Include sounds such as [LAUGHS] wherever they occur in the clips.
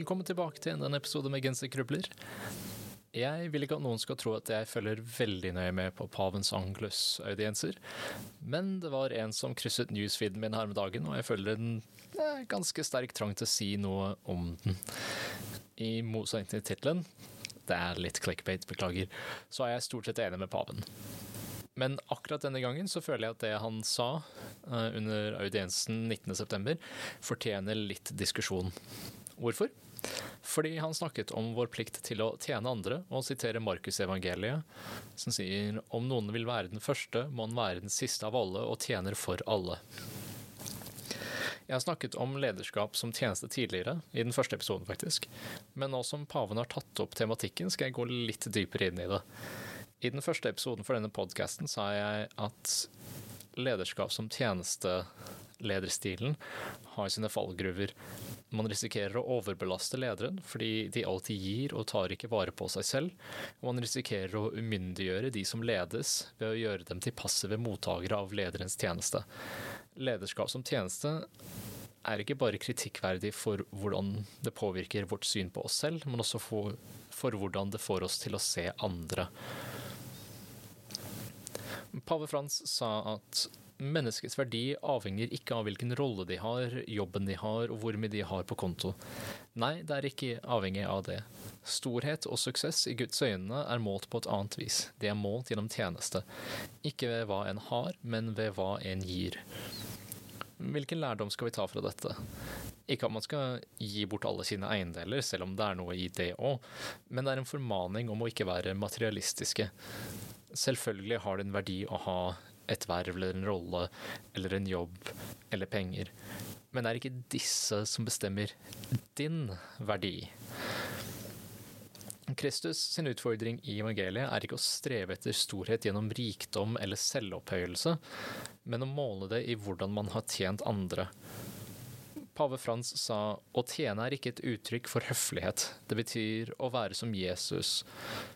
Velkommen tilbake til enda en episode med Genserkrubler. Jeg vil ikke at noen skal tro at jeg følger veldig nøye med på pavens Anglus-audienser, men det var en som krysset newsfeeden min her med dagen, og jeg føler en eh, ganske sterk trang til å si noe om den. I motsetning til tittelen, det er litt clickbait, beklager, så er jeg stort sett enig med paven. Men akkurat denne gangen så føler jeg at det han sa uh, under audiensen 19.9, fortjener litt diskusjon. Hvorfor? Fordi han snakket om vår plikt til å tjene andre, og siterer Markusevangeliet, som sier om noen vil være den første, må han være den siste av alle og tjener for alle. Jeg har snakket om lederskap som tjeneste tidligere, i den første episoden faktisk, men nå som paven har tatt opp tematikken, skal jeg gå litt dypere inn i det. I den første episoden for denne podkasten sa jeg at lederskap som tjenestelederstilen har sine fallgruver. Man risikerer å overbelaste lederen fordi de alltid gir og tar ikke vare på seg selv. Og man risikerer å umyndiggjøre de som ledes ved å gjøre dem til passive mottakere av lederens tjeneste. Lederskap som tjeneste er ikke bare kritikkverdig for hvordan det påvirker vårt syn på oss selv, men også for, for hvordan det får oss til å se andre. Pave Frans sa at menneskets verdi avhenger ikke av hvilken rolle de har, jobben de har og hvor mye de har på konto. Nei, det er ikke avhengig av det. Storhet og suksess i Guds øyne er målt på et annet vis. Det er målt gjennom tjeneste. Ikke ved hva en har, men ved hva en gir. Hvilken lærdom skal vi ta fra dette? Ikke at man skal gi bort alle sine eiendeler, selv om det er noe i det òg, men det er en formaning om å ikke være materialistiske. Selvfølgelig har det en verdi å ha et verv eller en rolle eller en jobb eller penger, men det er ikke disse som bestemmer din verdi. Kristus sin utfordring i evangeliet er ikke å streve etter storhet gjennom rikdom eller selvopphøyelse, men å måle det i hvordan man har tjent andre. Pave Frans sa å tjene er ikke et uttrykk for høflighet. Det betyr å være som Jesus,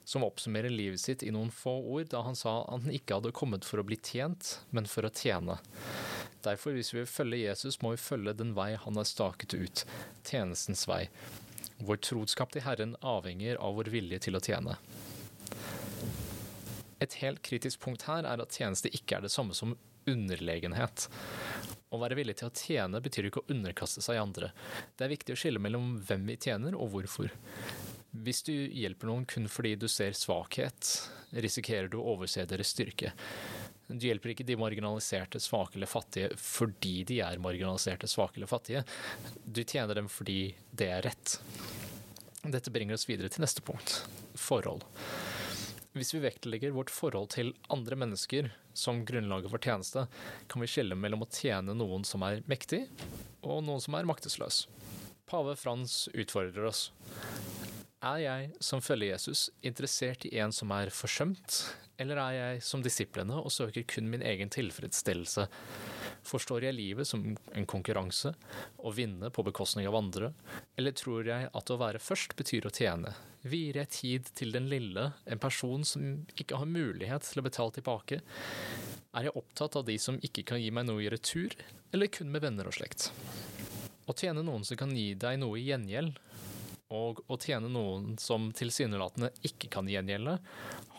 som oppsummerer livet sitt i noen få ord da han sa han ikke hadde kommet for å bli tjent, men for å tjene. Derfor, hvis vi vil følge Jesus, må vi følge den vei han har staket ut, tjenestens vei. Vår troskap til Herren avhenger av vår vilje til å tjene. Et helt kritisk punkt her er at tjeneste ikke er det samme som underlegenhet. Å være villig til å tjene betyr ikke å underkaste seg andre. Det er viktig å skille mellom hvem vi tjener og hvorfor. Hvis du hjelper noen kun fordi du ser svakhet, risikerer du å overse deres styrke. Du hjelper ikke de marginaliserte, svake eller fattige fordi de er marginaliserte, svake eller fattige. Du tjener dem fordi det er rett. Dette bringer oss videre til neste punkt forhold. Hvis vi vektlegger vårt forhold til andre mennesker som grunnlaget for tjeneste, kan vi skille mellom å tjene noen som er mektig, og noen som er maktesløs. Pave Frans utfordrer oss. Er jeg som følger Jesus interessert i en som er forsømt, eller er jeg som disiplene og søker kun min egen tilfredsstillelse? Forstår jeg livet som en konkurranse, å vinne på bekostning av andre, eller tror jeg at å være først betyr å tjene? Vier jeg tid til den lille, en person som ikke har mulighet til å betale tilbake? Er jeg opptatt av de som ikke kan gi meg noe i retur, eller kun med venner og slekt? Å tjene noen som kan gi deg noe i gjengjeld, og å tjene noen som tilsynelatende ikke kan gjengjelde,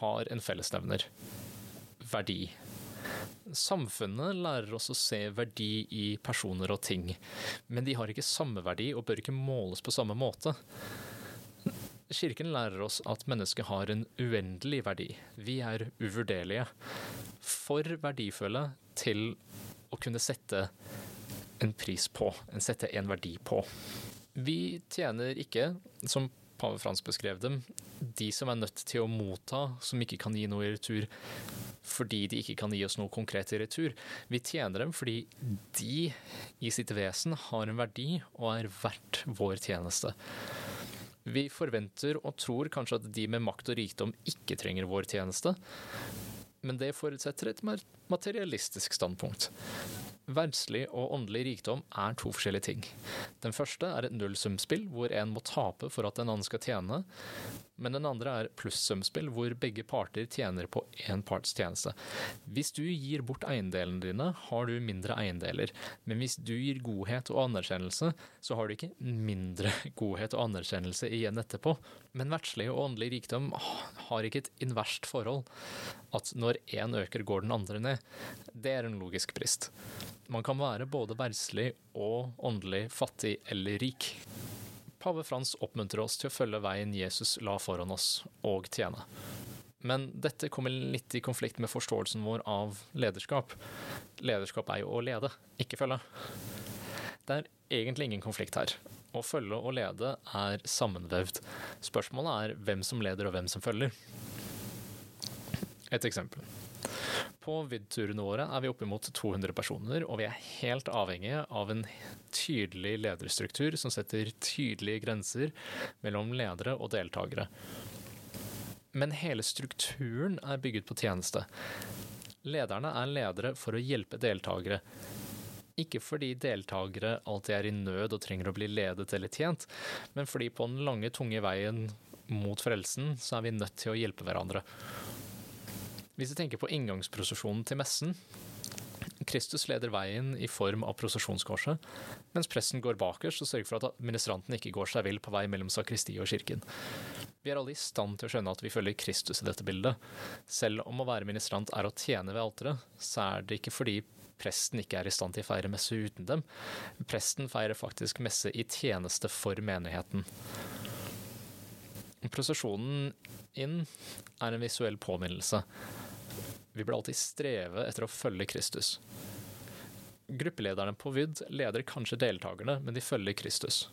har en fellesnevner verdi. Samfunnet lærer oss å se verdi i personer og ting, men de har ikke samme verdi og bør ikke måles på samme måte. Kirken lærer oss at mennesket har en uendelig verdi. Vi er uvurderlige. For verdifulle til å kunne sette en pris på, sette en verdi på. Vi tjener ikke, som pave Frans beskrev dem, de som er nødt til å motta, som ikke kan gi noe i retur fordi de ikke kan gi oss noe konkret i retur. Vi tjener dem fordi de i sitt vesen har en verdi og er verdt vår tjeneste. Vi forventer og tror kanskje at de med makt og rikdom ikke trenger vår tjeneste, men det forutsetter et materialistisk standpunkt. Verdslig og åndelig rikdom er to forskjellige ting. Den første er et nullsumspill, hvor en må tape for at en annen skal tjene, men den andre er plussumspill, hvor begge parter tjener på én parts tjeneste. Hvis du gir bort eiendelene dine, har du mindre eiendeler, men hvis du gir godhet og anerkjennelse, så har du ikke mindre [LAUGHS] godhet og anerkjennelse igjen etterpå. Men verdslig og åndelig rikdom har ikke et inverst forhold, at når én øker, går den andre ned. Det er en logisk brist. Man kan være både verdslig og åndelig fattig eller rik. Pave Frans oppmuntrer oss til å følge veien Jesus la foran oss, og tjene. Men dette kommer litt i konflikt med forståelsen vår av lederskap. Lederskap er jo å lede, ikke følge. Det er egentlig ingen konflikt her. Å følge og lede er sammenvevd. Spørsmålet er hvem som leder og hvem som følger. Et eksempel. På VID-turene våre er vi oppimot 200 personer, og vi er helt avhengige av en tydelig lederstruktur som setter tydelige grenser mellom ledere og deltakere. Men hele strukturen er bygget på tjeneste. Lederne er ledere for å hjelpe deltakere. Ikke fordi deltakere alltid er i nød og trenger å bli ledet eller tjent, men fordi på den lange, tunge veien mot frelsen, så er vi nødt til å hjelpe hverandre. Hvis vi tenker på inngangsprosesjonen til messen, Kristus leder veien i form av prosesjonskorset, mens presten går bakerst og sørger for at administranten ikke går seg vill på vei mellom sakristi og kirken. Vi er alle i stand til å skjønne at vi følger Kristus i dette bildet. Selv om å være ministrant er å tjene ved alteret, så er det ikke fordi presten ikke er i stand til å feire messe uten dem. Presten feirer faktisk messe i tjeneste for menigheten. Prosesjonen inn er en visuell påminnelse. Vi bør alltid streve etter å følge Kristus. Gruppelederne på VID leder kanskje deltakerne, men de følger Kristus.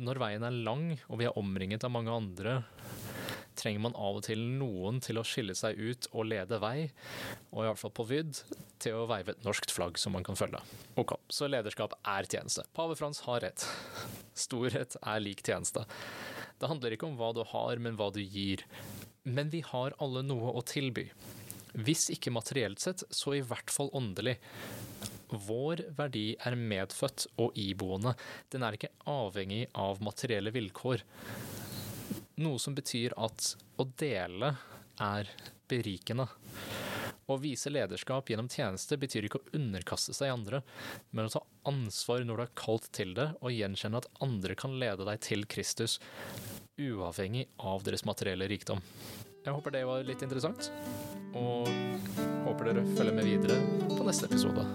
Når veien er lang og vi er omringet av mange andre, trenger man av og til noen til å skille seg ut og lede vei, og i hvert fall på VID, til å veive et norskt flagg som man kan følge. Ok, så lederskap er tjeneste. Pave Frans har rett. Storhet er lik tjeneste. Det handler ikke om hva du har, men hva du gir. Men vi har alle noe å tilby. Hvis ikke materielt sett, så i hvert fall åndelig. Vår verdi er medfødt og iboende. Den er ikke avhengig av materielle vilkår. Noe som betyr at å dele er berikende. Å vise lederskap gjennom tjeneste betyr ikke å underkaste seg andre, men å ta ansvar når du er kalt til det, og gjenkjenne at andre kan lede deg til Kristus, uavhengig av deres materielle rikdom. Jeg håper det var litt interessant, og håper dere følger med videre på neste episode.